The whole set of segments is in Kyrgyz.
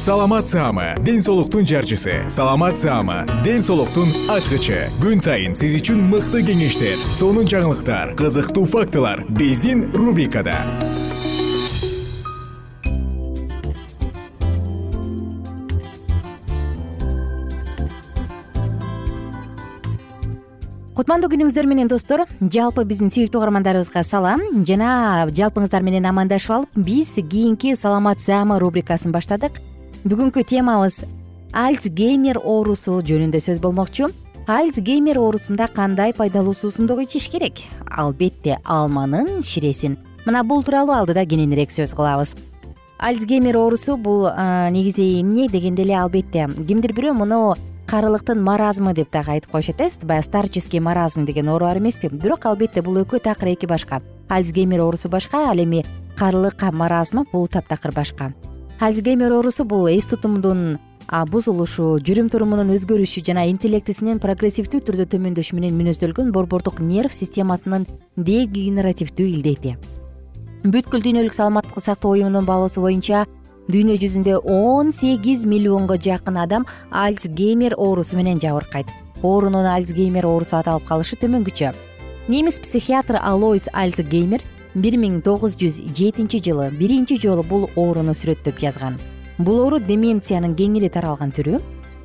саламат саама ден соолуктун жарчысы. Саламат саама ден соолуктун ачкычы. Күн сайын сиз үчүн мыкты кеңештер сонун жаңылыктар кызыктуу фактылар биздин рубрикада. Кутмандуу күнүңүздөр менен достор жалпы биздин сүйүктүү угармандарыбызга салам. Жана жалпыңыздар менен амандашып алып биз кийинки саламат саама рубрикасын баштадык бүгүнкү темабыз альцгеймер оорусу жөнүндө сөз болмокчу. Альцгеймер оорусунда кандай пайдалуу суусундук ичиш керек? Албетте алманын ширесин. Мына бул тууралуу алдыда кененирээк сөз кылабыз. Альцгеймер оорусу бул негизи эмне дегенде эле албетте кимдир бирөө муну карылыктын маразмы деп дагы айтып коюшат э баягы старческий маразм деген оору бар эмеспи. Бирок албетте бул экөө такыр эки башка. Альцгеймер оорусу башка ал эми карылык маразмы бул таптакыр башка альцгеймер оорусу бул эс тутумдун бузулушу жүрүм турумунун өзгөрүшү жана интеллектисинин прогрессивдүү түрдө төмөндөшү менен мүнөздөлгөн борбордук нерв системасынын дегенеративдүү илдети бүткүл дүйнөлүк саламаттыкты сактоо уюмунун баалоосу боюнча дүйнө жүзүндө он сегиз миллионго жакын адам альцгеймер оорусу менен жабыркайт. Оорунун альцгеймер оорусу аталып калышы төмөнгүчө немис психиатр алойс альцгеймер бир миң тогуз жүз жетинчи жылы биринчи жолу бул ооруну сүрөттөп жазган. Бул оору деменциянын кеңири таралган түрү.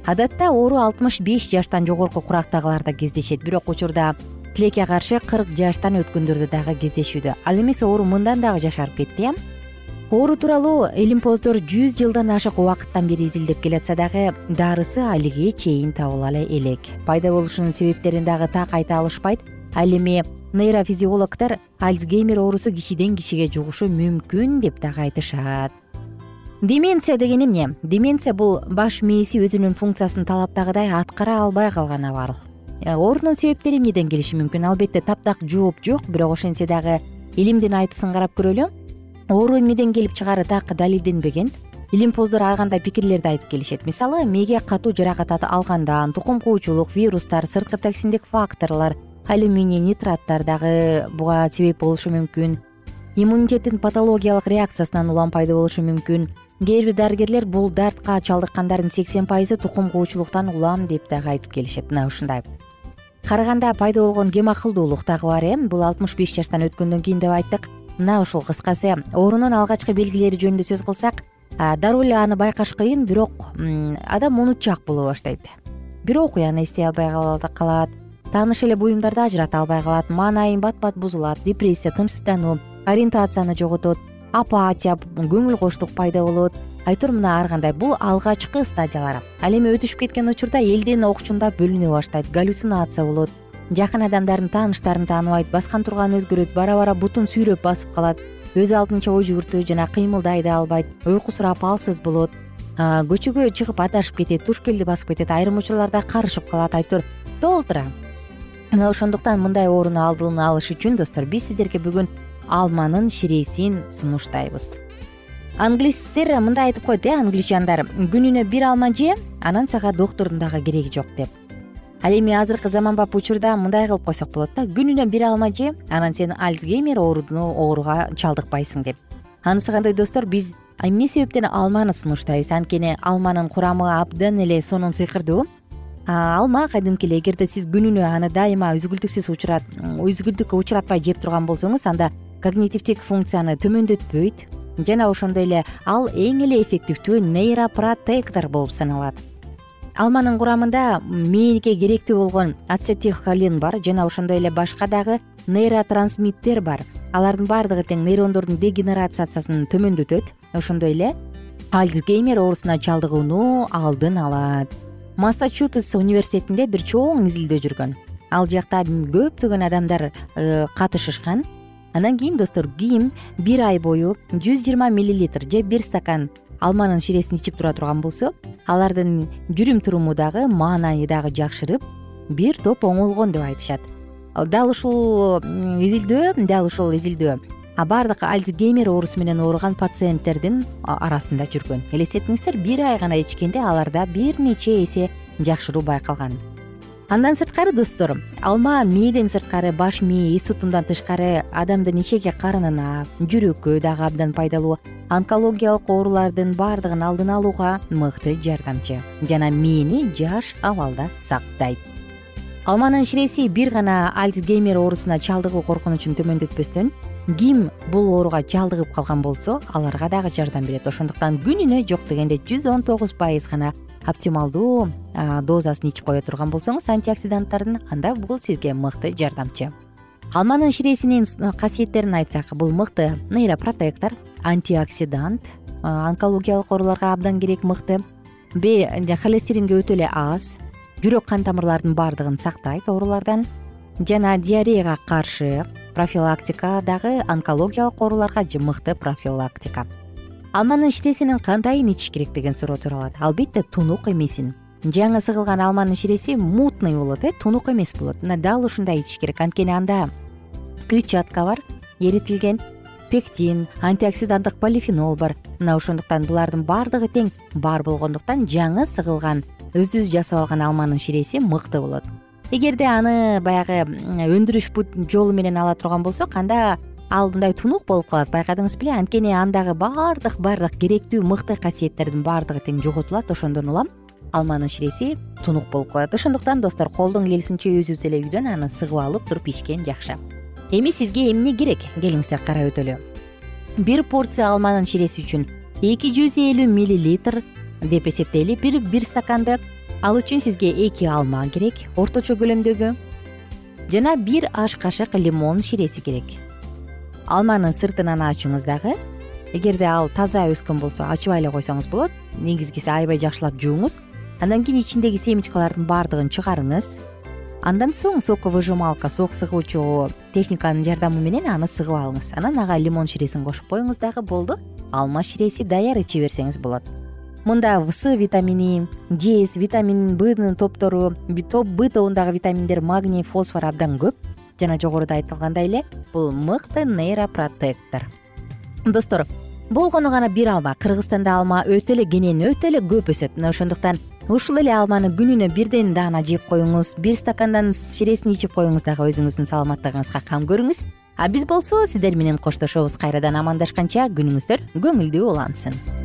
Адатта оору алтымыш беш жаштан жогорку курактагыларда кездешет. Бирок учурда тилекке каршы кырк жаштан өткөндөрдө дагы кездешүүдө. Ал эмес оору мындан дагы жашарып кетти э оору тууралуу илимпоздор жүз жылдан ашык убакыттан бери изилдеп келатса дагы дарысы алиге чейин табыла эле элек. Пайда болушунун себептерин дагы так айта алышпайт. Ал эми нейрофизиологдор альцгеймер оорусу кишиден кишиге жугушу мүмкүн деп дагы айтышат. Деменция деген эмне? Деменция бул баш мээси өзүнүн функциясын талаптагыдай аткара албай калган абал. Э, оорунун себептери эмнеден келиши мүмкүн? Албетте таптак жооп жок бирок ошентсе дагы илимдин айтысын карап көрөлү. Оору эмнеден келип чыгаары так далилденбеген илимпоздор ар кандай пикирлерди айтып келишет. Мисалы мээге катуу жаракат алгандан тукум куучулук вирустар сырткы токсиндик факторлор алюминий нитраттар дагы буга себеп болушу мүмкүн. Иммунитеттин патологиялык реакциясынан улам пайда болушу мүмкүн. Кээ бир дарыгерлер бул дартка чалдыккандардын сексен пайызы тукум куучулуктан улам деп дагы айтып келишет. Мына ушундай. Карыганда пайда болгон кем акылдуулук дагы бар э? Бул алтымыш беш жаштан өткөндөн кийин деп айттык. Мына ушул кыскасы. Оорунун алгачкы белгилери жөнүндө сөз кылсак дароо эле аны байкаш кыйын бирок адам унутчаак боло баштайт. Бир окуяны эстей албай калат тааныш эле буюмдарды ажырата албай калат. Маанайы бат бат бузулат депрессия тынчсыздануу ориентацияны жоготот апатия көңүл коштук пайда болот. Айтор мына ар кандай бул алгачкы стадиялар. Ал эми өтүшүп кеткен учурда элден окчундап бөлүнө баштайт галлюцинация болот. Жакын адамдарын тааныштарын тааныбайт баскан турганын өзгөрөт бара бара бутун сүйрөп басып калат. Өз алдынча ой жүгүртүү жана кыймылдай да албайт уйкусурап алсыз болот. Көчөгө чыгып адашып кетет туш келди басып кетет айрым учурларда карышып калат айтор. Толтура мына ошондуктан мындай ооруну алдын алыш үчүн достор биз сиздерге бүгүн алманын ширесин сунуштайбыз. Англистер мындай айтып коет э англичандар. Күнүнө бир алма же анан сага доктурдун дагы кереги жок деп. Ал эми азыркы заманбап учурда мындай кылып койсок болот да күнүнө бир алма же анан сен альцгеймер ооруга чалдыкпайсың деп. Анысы кандай достор биз эмне себептен алманы сунуштайбыз? Анткени алманын курамы абдан эле сонун сыйкырдуу алма кадимки эле эгерде сиз күнүнө аны дайыма үзгүлтүксүз учурат үзгүлтүккө учуратпай жеп турган болсоңуз анда когнитивдик функцияны төмөндөтпөйт. Жана ошондой эле ал эң эле эффективдүү нейропротектор болуп саналат. Алманын курамында мээге керектүү болгон ацетилхолин бар жана ошондой эле башка дагы нейротрансмиттер бар. Алардын баардыгы тең нейрондордун дегенерациясын төмөндөтөт. Ошондой эле альцгеймер оорусуна чалдыгууну алдын алат массачусетс университетинде бир чоң изилдөө жүргөн. Ал жакта көптөгөн адамдар э, катышышкан. Андан кийин достор ким бир ай бою жүз жыйырма миллилитр же бир стакан алманын ширесин ичип тура турган болсо алардын жүрүм туруму дагы маанайы дагы жакшырып бир топ оңолгон деп айтышат. Дал ушул изилдөө дал ушул изилдөө баардык альцгеймер оорусу менен ооруган пациенттердин арасында жүргөн. Элестетиңиздер бир ай гана ичкенде аларда бир нече эсе жакшыруу байкалган. Андан сырткары достор алма мээден сырткары баш мээ эс тутумдан тышкары адамдын ичеги карынына жүрөккө дагы абдан пайдалуу онкологиялык оорулардын баардыгын алдын алууга мыкты жардамчы. Жана мээни жаш абалда сактайт. Алманын ширеси бир гана альцгеймер оорусуна чалдыгуу коркунучун төмөндөтпөстөн ким бул ооруга чалдыгып калган болсо аларга дагы жардам берет. Ошондуктан күнүнө жок дегенде жүз он тогуз пайыз гана оптималдуу дозасын ичип кое турган болсоңуз антиоксиданттардын анда бул сизге мыкты жардамчы. Алманын ширесинин касиеттерин айтсак бул мыкты нейропротектор антиоксидант онкологиялык ооруларга абдан керек мыкты. Холестеринге өтө эле аз жүрөк кан тамырларынын баардыгын сактайт оорулардан. Жана диареяга каршы профилактика дагы онкологиялык ооруларга мыкты профилактика. Алманын ширесинин кантайын ичиш керек деген суроо туралат албетте тунук эмесин. Жаңы сыгылган алманын ширеси мутный болот э тунук эмес болот. Мына дал ушундай ичиш керек. Анткени анда клетчатка бар эритилген пектин антиоксиданттык полифенол бар. Мына ошондуктан булардын баардыгы тең бар болгондуктан жаңы сыгылган өзүбүз жасап алган алманын ширеси мыкты болот эгерде аны баягы өндүрүш жолу менен ала турган болсок анда ал мындай тунук болуп калат. Байкадыңыз беле анткени андагы баардык баардык керектүү мыкты касиеттердин баардыгы тең жоготулат ошондон улам алманын ширеси тунук болуп калат. Ошондуктан достор колдон келишинче өзүбүз эле үйдөн аны сыгып алып туруп ичкен жакшы. Эми сизге эмне керек? Келиңиздер карап өтөлү. Бир порция алманын ширеси үчүн эки жүз элүү миллилитр деп эсептейли бир бир стаканды ал үчүн сизге эки алма керек орточо көлөмдөгү. Жана бир аш кашык лимон ширеси керек. Алманын сыртынан ачыңыз дагы. Эгерде ал таза өскөн болсо ачбай эле койсоңуз болот негизгиси аябай жакшылап жууңуз. Андан кийин ичиндеги семечкалардын баардыгын чыгарыңыз. Андан соң соковыжималка сок сыгуучу техниканын жардамы менен аны сыгып алыңыз. Анан ага лимон ширесин кошуп коюңуз дагы болду. Алма ширеси даяр иче берсеңиз болот мында с витамини жез витамин бнын топтору топ б тобундагы витаминдер магний фосфор абдан көп. Жана жогоруда айтылгандай эле бул мыкты нейропротектор. Достор болгону гана бир алма. Кыргызстанда алма өтө эле кенен өтө эле көп өсөт. Мына ошондуктан ушул эле алманы күнүнө бирден даана жеп коюңуз бир стакандан ширесин ичип коюңуз дагы өзүңүздүн саламаттыгыңызга кам көрүңүз. А биз болсо сиздер менен коштошобуз. Кайрадан амандашканча күнүңүздөр көңүлдүү улансын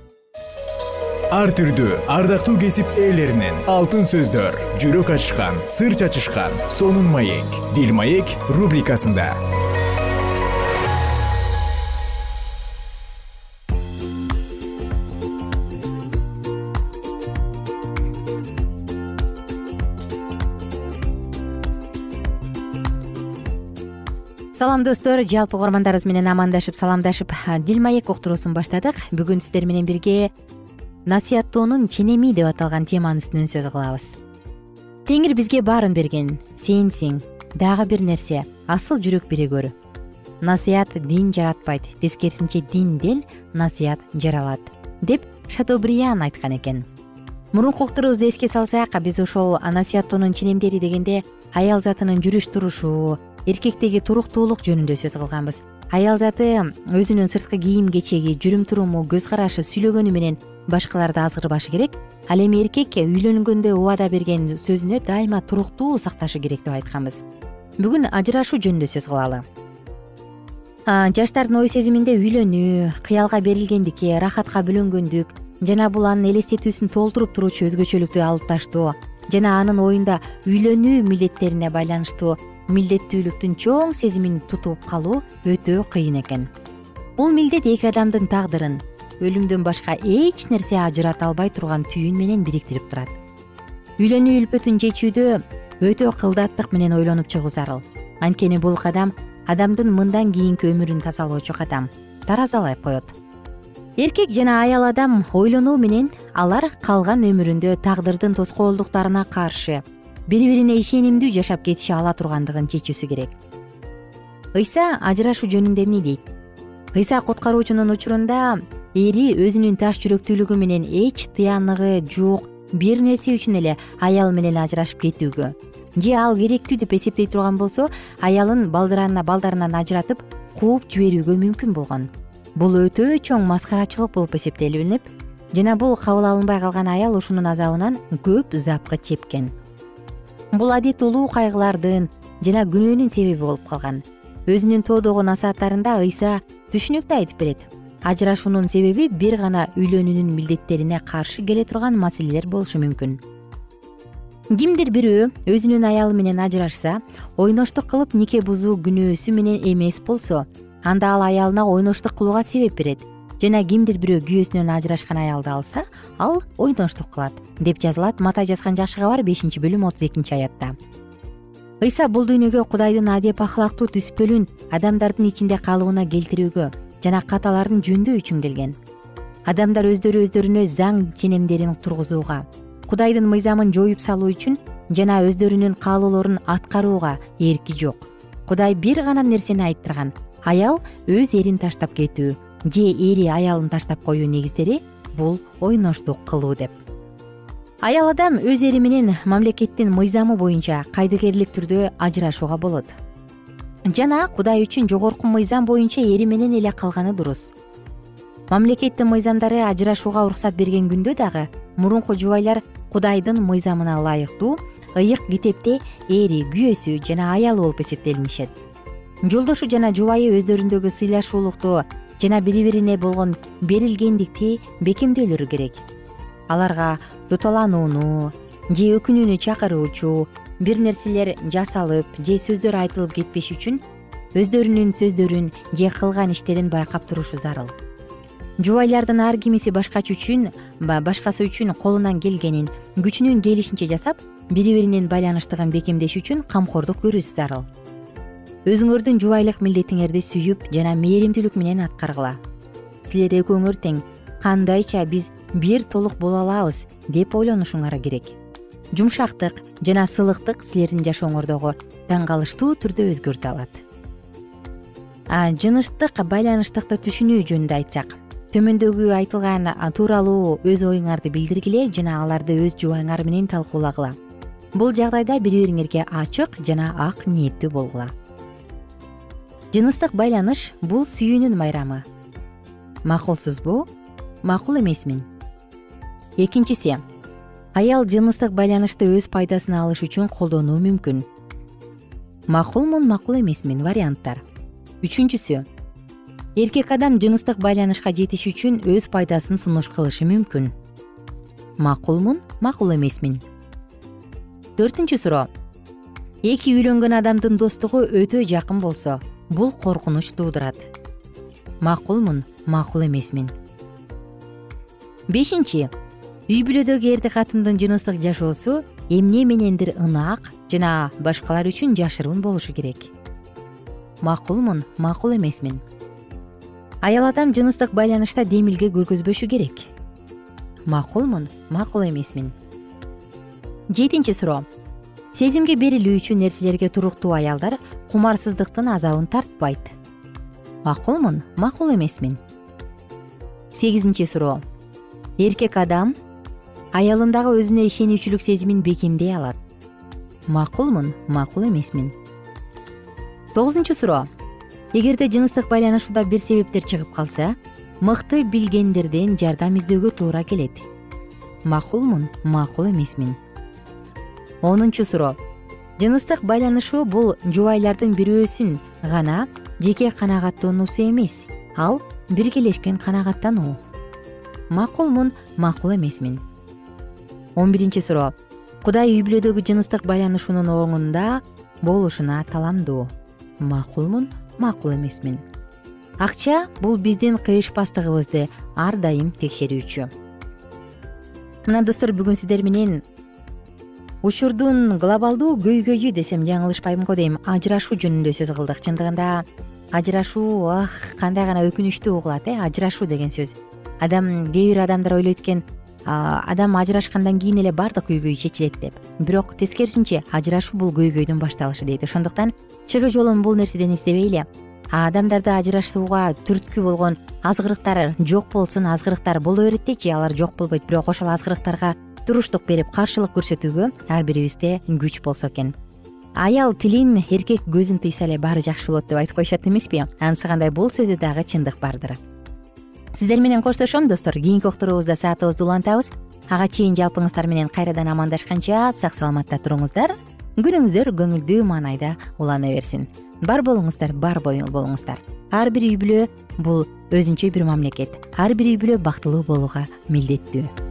ар түрдүү ардактуу кесип ээлеринен алтын сөздөр жүрөк ачышкан сыр чачышкан сонун маек. Дил маек рубрикасында. Салам достор. Жалпы угармандарыбыз менен амандашып саламдашып дил маек уктуруусун баштадык. Бүгүн сиздер менен бирге насыяттоонун ченеми деп аталган теманын үстүнөн сөз кылабыз. Теңир бизге баарын берген. Сенсиң дагы бир нерсе. Асыл жүрөк бере көр насыят дин жаратпайт. Тескерисинче дин насыят жаралат деп шатобриан айткан экен. Мурунку уктуруубузду эске салсак биз ошол насыяттоонун ченемдери дегенде аял затынын жүрүш турушу эркектеги туруктуулук жөнүндө сөз кылганбыз. Аял заты өзүнүн сырткы кийим кечеги жүрүм туруму көз карашы сүйлөгөнү менен башкаларды азгырбашы керек. Ал эми эркек үйлөнгөндө убада берген сөзүнө дайыма туруктуу сакташы керек деп айтканбыз. Бүгүн ажырашуу жөнүндө сөз кылалы. Жаштардын ой сезиминде үйлөнүү кыялга берилгендикке рахатка бөлөнгөндүк жана бул анын элестетүүсүн толтуруп туручу өзгөчөлүктү алып таштоо жана анын оюнда үйлөнүү милдеттерине байланыштуу милдеттүүлүктүн чоң сезимин тутуп калуу өтө кыйын экен. Бул милдет эки адамдын тагдырын өлүмдөн башка эч нерсе ажырата албай турган түйүн менен бириктирип турат. Үйлөнүү үлпөтүн чечүүдө өтө кылдаттык менен ойлонуп чыгуу зарыл анткени бул кадам адамдын мындан кийинки өмүрүн тазалоочу кадам. Таразалап коет. Эркек жана аял адам ойлонуу менен алар калган өмүрүндө тагдырдын тоскоолдуктарына каршы бири бирине ишенимдүү жашап кетише ала тургандыгын чечүүсү керек. Ыйса ажырашуу жөнүндө эмне дейт? Ыйса куткаруучунун учурунда эри өзүнүн таш жүрөктүүлүгү менен эч тыяныгы жок бир нерсе үчүн эле аял менен ажырашып кетүүгө. Же ал керектүү деп эсептей турган болсо аялын балдарынан ажыратып кууп жиберүүгө мүмкүн болгон. Бул өтө чоң маскарачылык болуп эсептелинип жана бул кабыл алынбай калган аял ушунун азабынан көп запкы чеккен бул адет улуу кайгылардын жана күнөөнүн себеби болуп калган. Өзүнүн тоодогу насааттарында ыйса түшүнүктүү айтып берет ажырашуунун себеби бир гана үйлөнүүнүн милдеттерине каршы келе турган маселелер болушу мүмкүн. Кимдир бирөө өзүнүн аялы менен ажырашса ойноштук кылып нике бузуу күнөөсү менен эмес болсо анда ал аялына ойноштук кылууга себеп берет. Жана кимдир бирөө күйөөсүнөн ажырашкан аялды алса ал ойноштук кылат деп жазылат матай жазган жакшы кабар бешинчи бөлүм отуз экинчи аятта. Ыйса бул дүйнөгө кудайдын адеп ахлактуу түспөлүн адамдардын ичинде калыбына келтирүүгө жана каталарын жөндөө үчүн келген. Адамдар өздөрү өздөрүнө заң ченемдерин тургузууга кудайдын мыйзамын жоюп салуу үчүн жана өздөрүнүн каалоолорун аткарууга эрки жок. Кудай бир гана нерсени айттырган. Аял өз эрин таштап кетүү же эри аялын таштап коюу негиздери бул ойноштук кылуу деп. Аял адам өз эри менен мамлекеттин мыйзамы боюнча кайдыгерлик түрдө ажырашууга болот жана кудай үчүн жогорку мыйзам боюнча эри менен эле калганы дурус. Мамлекеттин мыйзамдары ажырашууга уруксат берген күндө дагы мурунку жубайлар кудайдын мыйзамына ылайыктуу ыйык китепте эри күйөөсү жана аялы болуп эсептелинишет. Жолдошу жана жубайы өздөрүндөгү сыйлашуулукту жана бири бирине болгон берилгендикти бекемдөөлөрү керек. Аларга туталанууну же өкүнүүнү чакыруучу бир нерселер жасалып же сөздөр айтылып кетпеш үчүн өздөрүнүн сөздөрүн же кылган иштерин байкап турушу зарыл. Жубайлардын ар кимиси башкачы үчүн башкасы үчүн колунан келгенин күчүнүн келишинче жасап бири биринин байланыштыгын бекемдеш үчүн камкордук көрүүсү зарыл. Өзүңөрдүн жубайлык милдетиңерди сүйүп жана мээримдүүлүк менен аткаргыла. Силер экөөңөр тең кандайча биз бир толук боло алабыз деп ойлонушуңар керек жумшактык жана сылыктык силердин жашооңордогу таң калыштуу түрдө өзгөртө алат. Жыныстык байланыштыкты түшүнүү жөнүндө айтсак төмөндөгү айтылган тууралуу өз оюңарды билдиргиле жана аларды өз жубайыңар менен талкуулагыла. Бул жагдайда бири бириңерге ачык жана ак ниеттүү болгула. Жыныстык байланыш бул сүйүүнүн майрамы. Макулсузбу? Макул эмесмин. Экинчиси аял жыныстык байланышты өз пайдасына алыш үчүн колдонуу мүмкүн. Макулмун макул эмесмин варианттар. Үчүнчүсү эркек адам жыныстык байланышка жетиш үчүн өз пайдасын сунуш кылышы мүмкүн. Макулмун макул эмесмин. Төртүнчү суроо эки үйлөнгөн адамдын достугу өтө жакын болсо бул коркунуч туудурат макулмун макул эмесмин. Бешинчи үй бүлөдөгү эрди катындын жыныстык жашоосу эмне менендир ынаак жана башкалар үчүн жашыруун болушу керек. Макулмун макул эмесмин. Аял адам жыныстык байланышта демилге көргөзбөшү керек. Макулмун макул эмесмин. Жетинчи суроо. Сезимге берилүүчү нерселерге туруктуу аялдар кумарсыздыктын азабын тартпайт. Макулмун макул эмесмин. Сегизинчи суроо. Эркек адам аялындагы өзүнө ишенүүчүлүк сезимин бекемдей алат. Макулмун? Макул эмесмин. Тогузунчу суроо. Эгерде жыныстык байланышууда бир себептер чыгып калса мыкты билгендерден жардам издөөгө туура келет. Макулмун? Макул эмесмин. Онунчу суроо. Жыныстык байланышуу бул жубайлардын бирөөсүн гана жеке канагаттоонуусу эмес ал биргелешкен канагаттануу. Макулмун? Макул эмесмин он биринчи суроо. Кудай үй бүлөдөгү жыныстык байланышуунун оңунда болушуна таламдуу. Макулмун макул эмесмин. Акча бул биздин кыйышпастыгыбызды ар дайым текшерүүчү. Мына достор бүгүн сиздер менен учурдун глобалдуу көйгөйү десем жаңылышпайм го дейм. Ажырашуу жөнүндө сөз кылдык. Чындыгында ажырашуу ах кандай гана өкүнүчтүү угулат э ажырашуу деген сөз. Адам кээ бир адамдар ойлойт экен адам ажырашкандан кийин эле баардык көйгөй чечилет деп. Бирок тескерисинче ажырашуу бул көйгөйдүн башталышы дейт. Ошондуктан чыгуу жолун бул нерседен издебейли адамдарды ажырашууга түрткү болгон азгырыктар жок болсун азгырыктар боло берет дейчи. Алар жок болбойт бирок ошол азгырыктарга туруштук берип каршылык көрсөтүүгө ар бирибизде күч болсо экен. Аял тилин эркек көзүн тыйса эле баары жакшы болот деп айтып коюшат эмеспи? Анысы кандай бул сөздө дагы чындык бардыр сиздер менен коштошом достор. Кийинки уктуруубузда саатыбызды улантабыз. Ага чейин жалпыңыздар менен кайрадан амандашканча сак саламатта туруңуздар. Күнүңүздөр көңүлдүү маанайда улана берсин. Бар болуңуздар бар болуңуздар. Ар бир үй бүлө бул өзүнчө бир мамлекет. Ар бир үй бүлө бактылуу болууга милдеттүү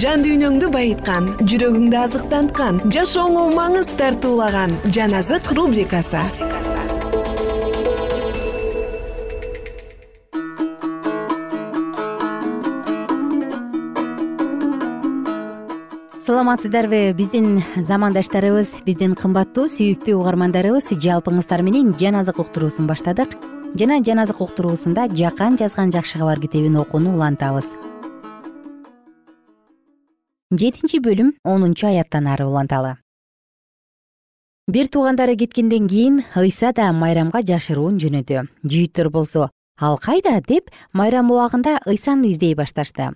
жан дүйнөңдү байыткан жүрөгүңдү азыктанткан жашооңо маңыз тартуулаган жан азык рубрикасы. Саламатсыздарбы биздин замандаштарыбыз биздин кымбаттуу сүйүктүү угармандарыбыз. Жалпыңыздар менен жан азык уктуруусун баштадык. Жана жан азык уктуруусунда жакан жазган жакшы кабар китебин окууну улантабыз жетинчи бөлүм онунчу аяттан ары уланталы. Бир туугандары кеткенден кийин ыйса да майрамга жашыруун жөнөдү жүйүттөр болсо ал кайда? деп майрам убагында ыйсаны издей башташты.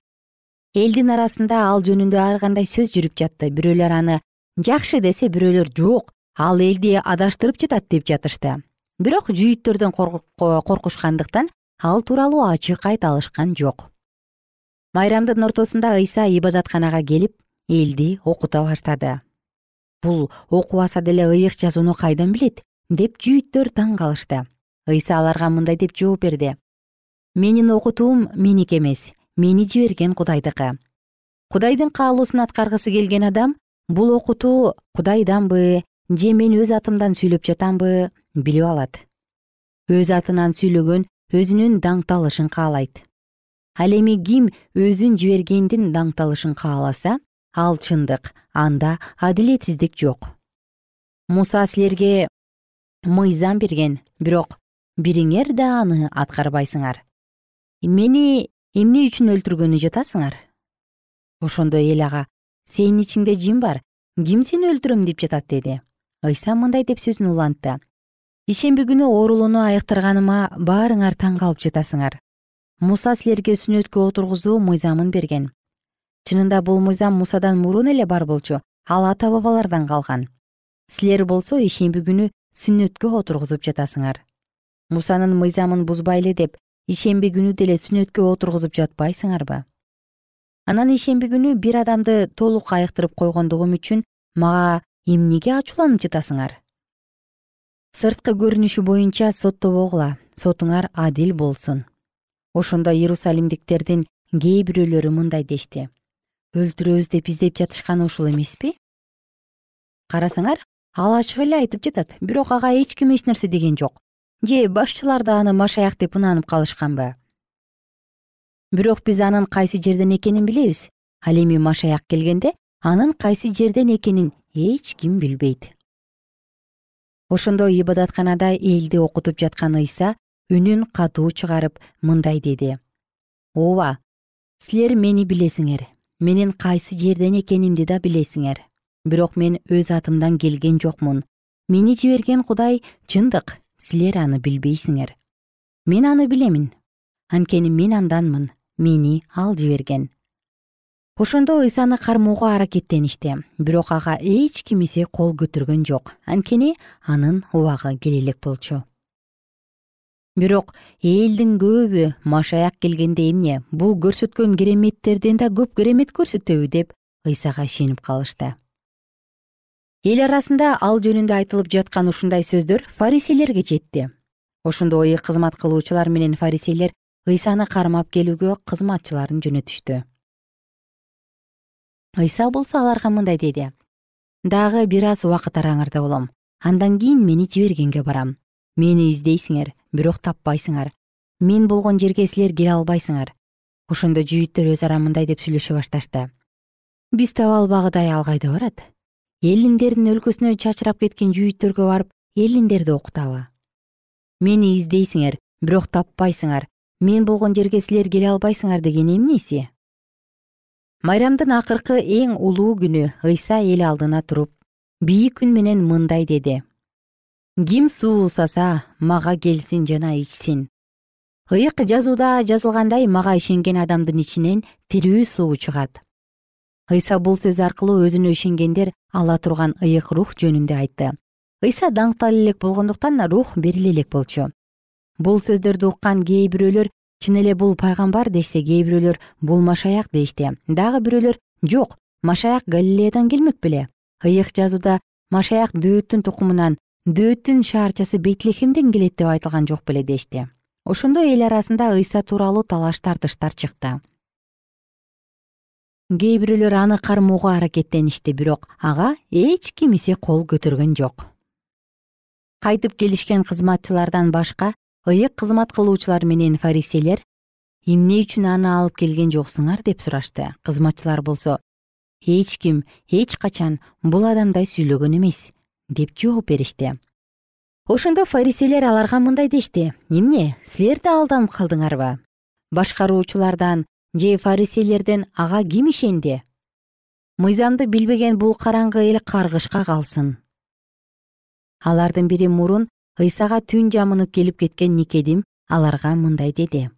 Элдин арасында ал жөнүндө ар кандай сөз жүрүп жатты. Бирөөлөр аны жакшы десе бирөөлөр жок ал элди адаштырып жатат деп жатышты. Бирок жүйүттөрдөн коркушкандыктан ал тууралуу ачык айта алышкан жок майрамдын ортосунда ыйса ибадатканага келип элди окута баштады. Бул окубаса деле ыйык жазууну кайдан билет? деп жүйүттөр таң калышты. Ыйса аларга мындай деп жооп берди. Менин окутуум меники эмес мени жиберген кудайдыкы. Кудайдын каалоосун аткаргысы келген адам бул окутуу кудайданбы же мен өз атымдан сүйлөп жатамбы билип алат. Өз атынан сүйлөгөн өзүнүн даңкталышын каалайт ал эми ким өзүн жибергендин даңкталышын кааласа ал чындык анда адилетсиздик жок. Муса силерге мыйзам берген бирок бириңер да аны аткарбайсыңар. Мени эмне үчүн өлтүргөнү жатасыңар? Ошондо эл ага сенин ичиңде жин бар ким сени өлтүрөм деп жатат деди. Ыйса мындай деп сөзүн улантты. Ишемби күнү оорулууну айыктырганыма баарыңар таң калып жатасыңар муса силерге сүннөткө отургузуу мыйзамын берген. Чынында бул мыйзам мусадан мурун эле бар болчу ал ата бабалардан калган. Силер болсо ишемби күнү сүннөткө отургузуп жатасыңар. Мусанын мыйзамын бузбайлы деп ишемби күнү деле сүннөткө отургузуп жатпайсыңарбы? Анан ишемби күнү бир адамды толук айыктырып койгондугум үчүн мага эмнеге ачууланып жатасыңар? Сырткы көрүнүшү боюнча соттобогула сотуңар адил болсун ошондо иерусалимдиктердин кээ бирөөлөрү мындай дешти. Өлтүрөбүз деп издеп жатышканы ушул эмеспи? Карасаңар ал ачык эле айтып жатат бирок ага эч ким эч нерсе деген жок. Же башчылар да аны машаяк деп ынанып калышканбы? Бирок биз анын кайсы жерден экенин билебиз. Ал эми машаяк келгенде анын кайсы жерден экенин эч ким билбейт ошондо ибадатканада элди окутуп жаткан ыйса үнүн катуу чыгарып мындай деди. Ооба силер мени билесиңер. Менин кайсы жерден экенимди да билесиңер. Бирок мен өз атымдан келген жокмун. Мени жиберген кудай чындык силер аны билбейсиңер. Мен аны билемин. Анткени мен анданмын. Мени ал жиберген ошондо ыйсаны кармоого аракеттеништи. Бирок ага эч кимисе кол көтөргөн жок. Анткени анын убагы келе элек болчу бирок элдин көбү машаяк келгенде эмне? Бул көрсөткөн кереметтерден да көп керемет көрсөтөбү деп ыйсага ишенип калышты. Эл арасында ал жөнүндө айтылып жаткан ушундай сөздөр фарисейлерге жетти. Ошондо ыйык кызмат кылуучулар менен фарисейлер ыйсаны кармап келүүгө кызматчыларын жөнөтүштү. Ыйса болсо аларга мындай деди. Дагы бир аз убакыт араңарда болом. Андан кийин мени жибергенге барам. Мени издейсиңер бирок таппайсыңар. Мен болгон жерге силер келе албайсыңар. Ошондо жүйүттөр өз ара мындай деп сүйлөшө башташты. Биз таба албагыдай ал кайда барат. Элиндердин өлкөсүнө чачырап кеткен жүйүттөргө барып элиндерди окутабы. Мени издейсиңер бирок таппайсыңар. Мен болгон жерге силер келе албайсыңар деген эмнеси майрамдын акыркы эң улуу күнү ыйса эл алдына туруп бийик үн менен мындай деди ким суу саса мага келсин жана ичсин. Ыйык жазууда жазылгандай мага ишенген адамдын ичинен тирүү суу чыгат. Ыйса бул сөз аркылуу өзүнө ишенгендер ала турган ыйык рух жөнүндө айтты. Ыйса даңктала элек болгондуктан рух бериле элек болчу. Бул сөздөрдү уккан кээ бирөөлөр чын эле бул пайгамбар дешсе кээ бирөөлөр бул машаяк дешти дагы бирөөлөр жок машаяк галилеядан келмек беле ыйык жазууда машаяк дөөттүн тукумунан дөөттүн шаарчасы бейтлехемден келет деп айтылган жок беле дешти. Ошондо эл арасында ыйса тууралуу талаш тартыштар чыкты. Кээ бирөөлөр аны кармоого аракеттеништи бирок ага эч кимисе кол көтөргөн жок. Кайтып келишкен кызматчылардан башка ыйык кызмат кылуучулар менен фарисейлер эмне үчүн аны алып келген жоксуңар? деп сурашты. Кызматчылар болсо эч ким эч качан бул адамдай сүйлөгөн эмес деп жооп беришти. Ошондо фарисейлер аларга мындай дешти. Эмне? Силер да алданып калдыңарбы башкаруучулардан же фарисейлерден ага ким ишенди? Мыйзамды билбеген бул караңгы эл каргышка калсын алардын бири мурун ыйсага түн жамынып келип кеткен никедим аларга мындай деди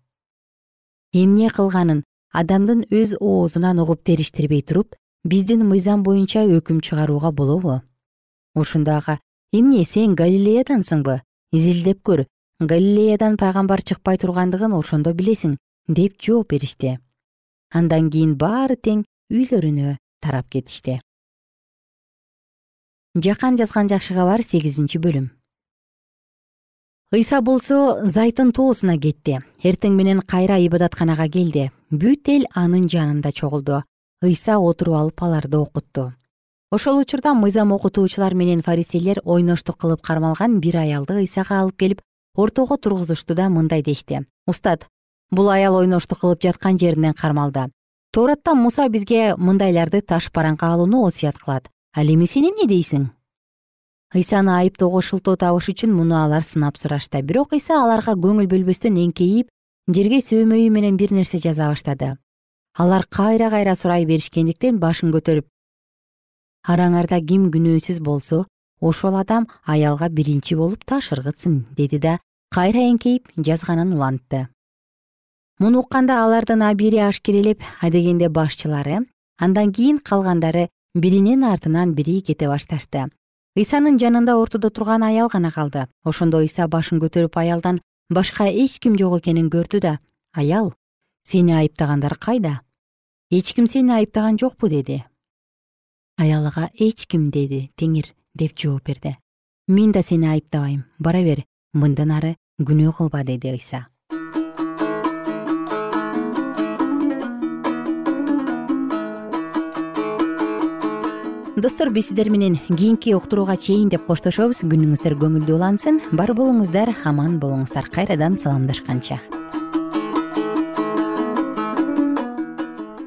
эмне кылганын адамдын өз оозунан угуп териштирбей туруп биздин мыйзам боюнча өкүм чыгарууга болобу ошондо ага эмне сен галилеядансыңбы? Изилдеп көр. Галилеядан пайгамбар чыкпай тургандыгын ошондо билесиң деп жооп беришти. Андан кийин баары тең үйлөрүнө тарап кетишти. Жакан жазган жакшы кабар сегизинчи бөлүм. Ыйса болсо зайтын тоосуна кетти. Эртең менен кайра ибадатканага келди. Бүт эл анын жанында чогулду. Ыйса отуруп алып аларды окутту ошол учурда мыйзам окутуучулар менен фарисейлер ойноштук кылып кармалган бир аялды ыйсага алып келип ортого тургузушту да мындай дешти. Устат бул аял ойноштук кылып жаткан жеринен кармалды тооратта муса бизге мындайларды таш бараңкка алууну осуят кылат. Ал эми сен эмне дейсиң? Ыйсаны айыптоого шылтоо табыш үчүн муну алар сынап сурашты. Бирок ыйса аларга көңүл бөлбөстөн эңкейип жерге сөөмөйү менен бир нерсе жаза баштады. Алар кайра кайра сурай беришкендиктен башын көтөрүп араңарда ким күнөөсүз болсо ошол адам аялга биринчи болуп таш ыргытсын деди да кайра эңкейип жазганын улантты. Муну укканда алардын абийири ашкерелеп адегенде башчылары андан кийин калгандары биринин артынан бири кете башташты. Ыйсанын жанында ортодо турган аял гана калды. Ошондо ыйса башын көтөрүп аялдан башка эч ким жок экенин көрдү да аял сени айыптагандар кайда? Эч ким сени айыптаган жокпу деди аял ага эч ким деди теңир деп жооп берди. Мен да сени айыптабайм бара бер мындан ары күнөө кылба деди ыйса достор биз сиздер менен кийинки уктурууга чейин деп коштошобуз. Күнүңүздөр көңүлдүү улансын. Бар болуңуздар аман болуңуздар. Кайрадан саламдашканча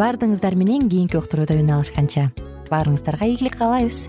баардыгыңыздар менен кийинки уктурууда үн алышканча. Баарыңыздарга ийгилик каалайбыз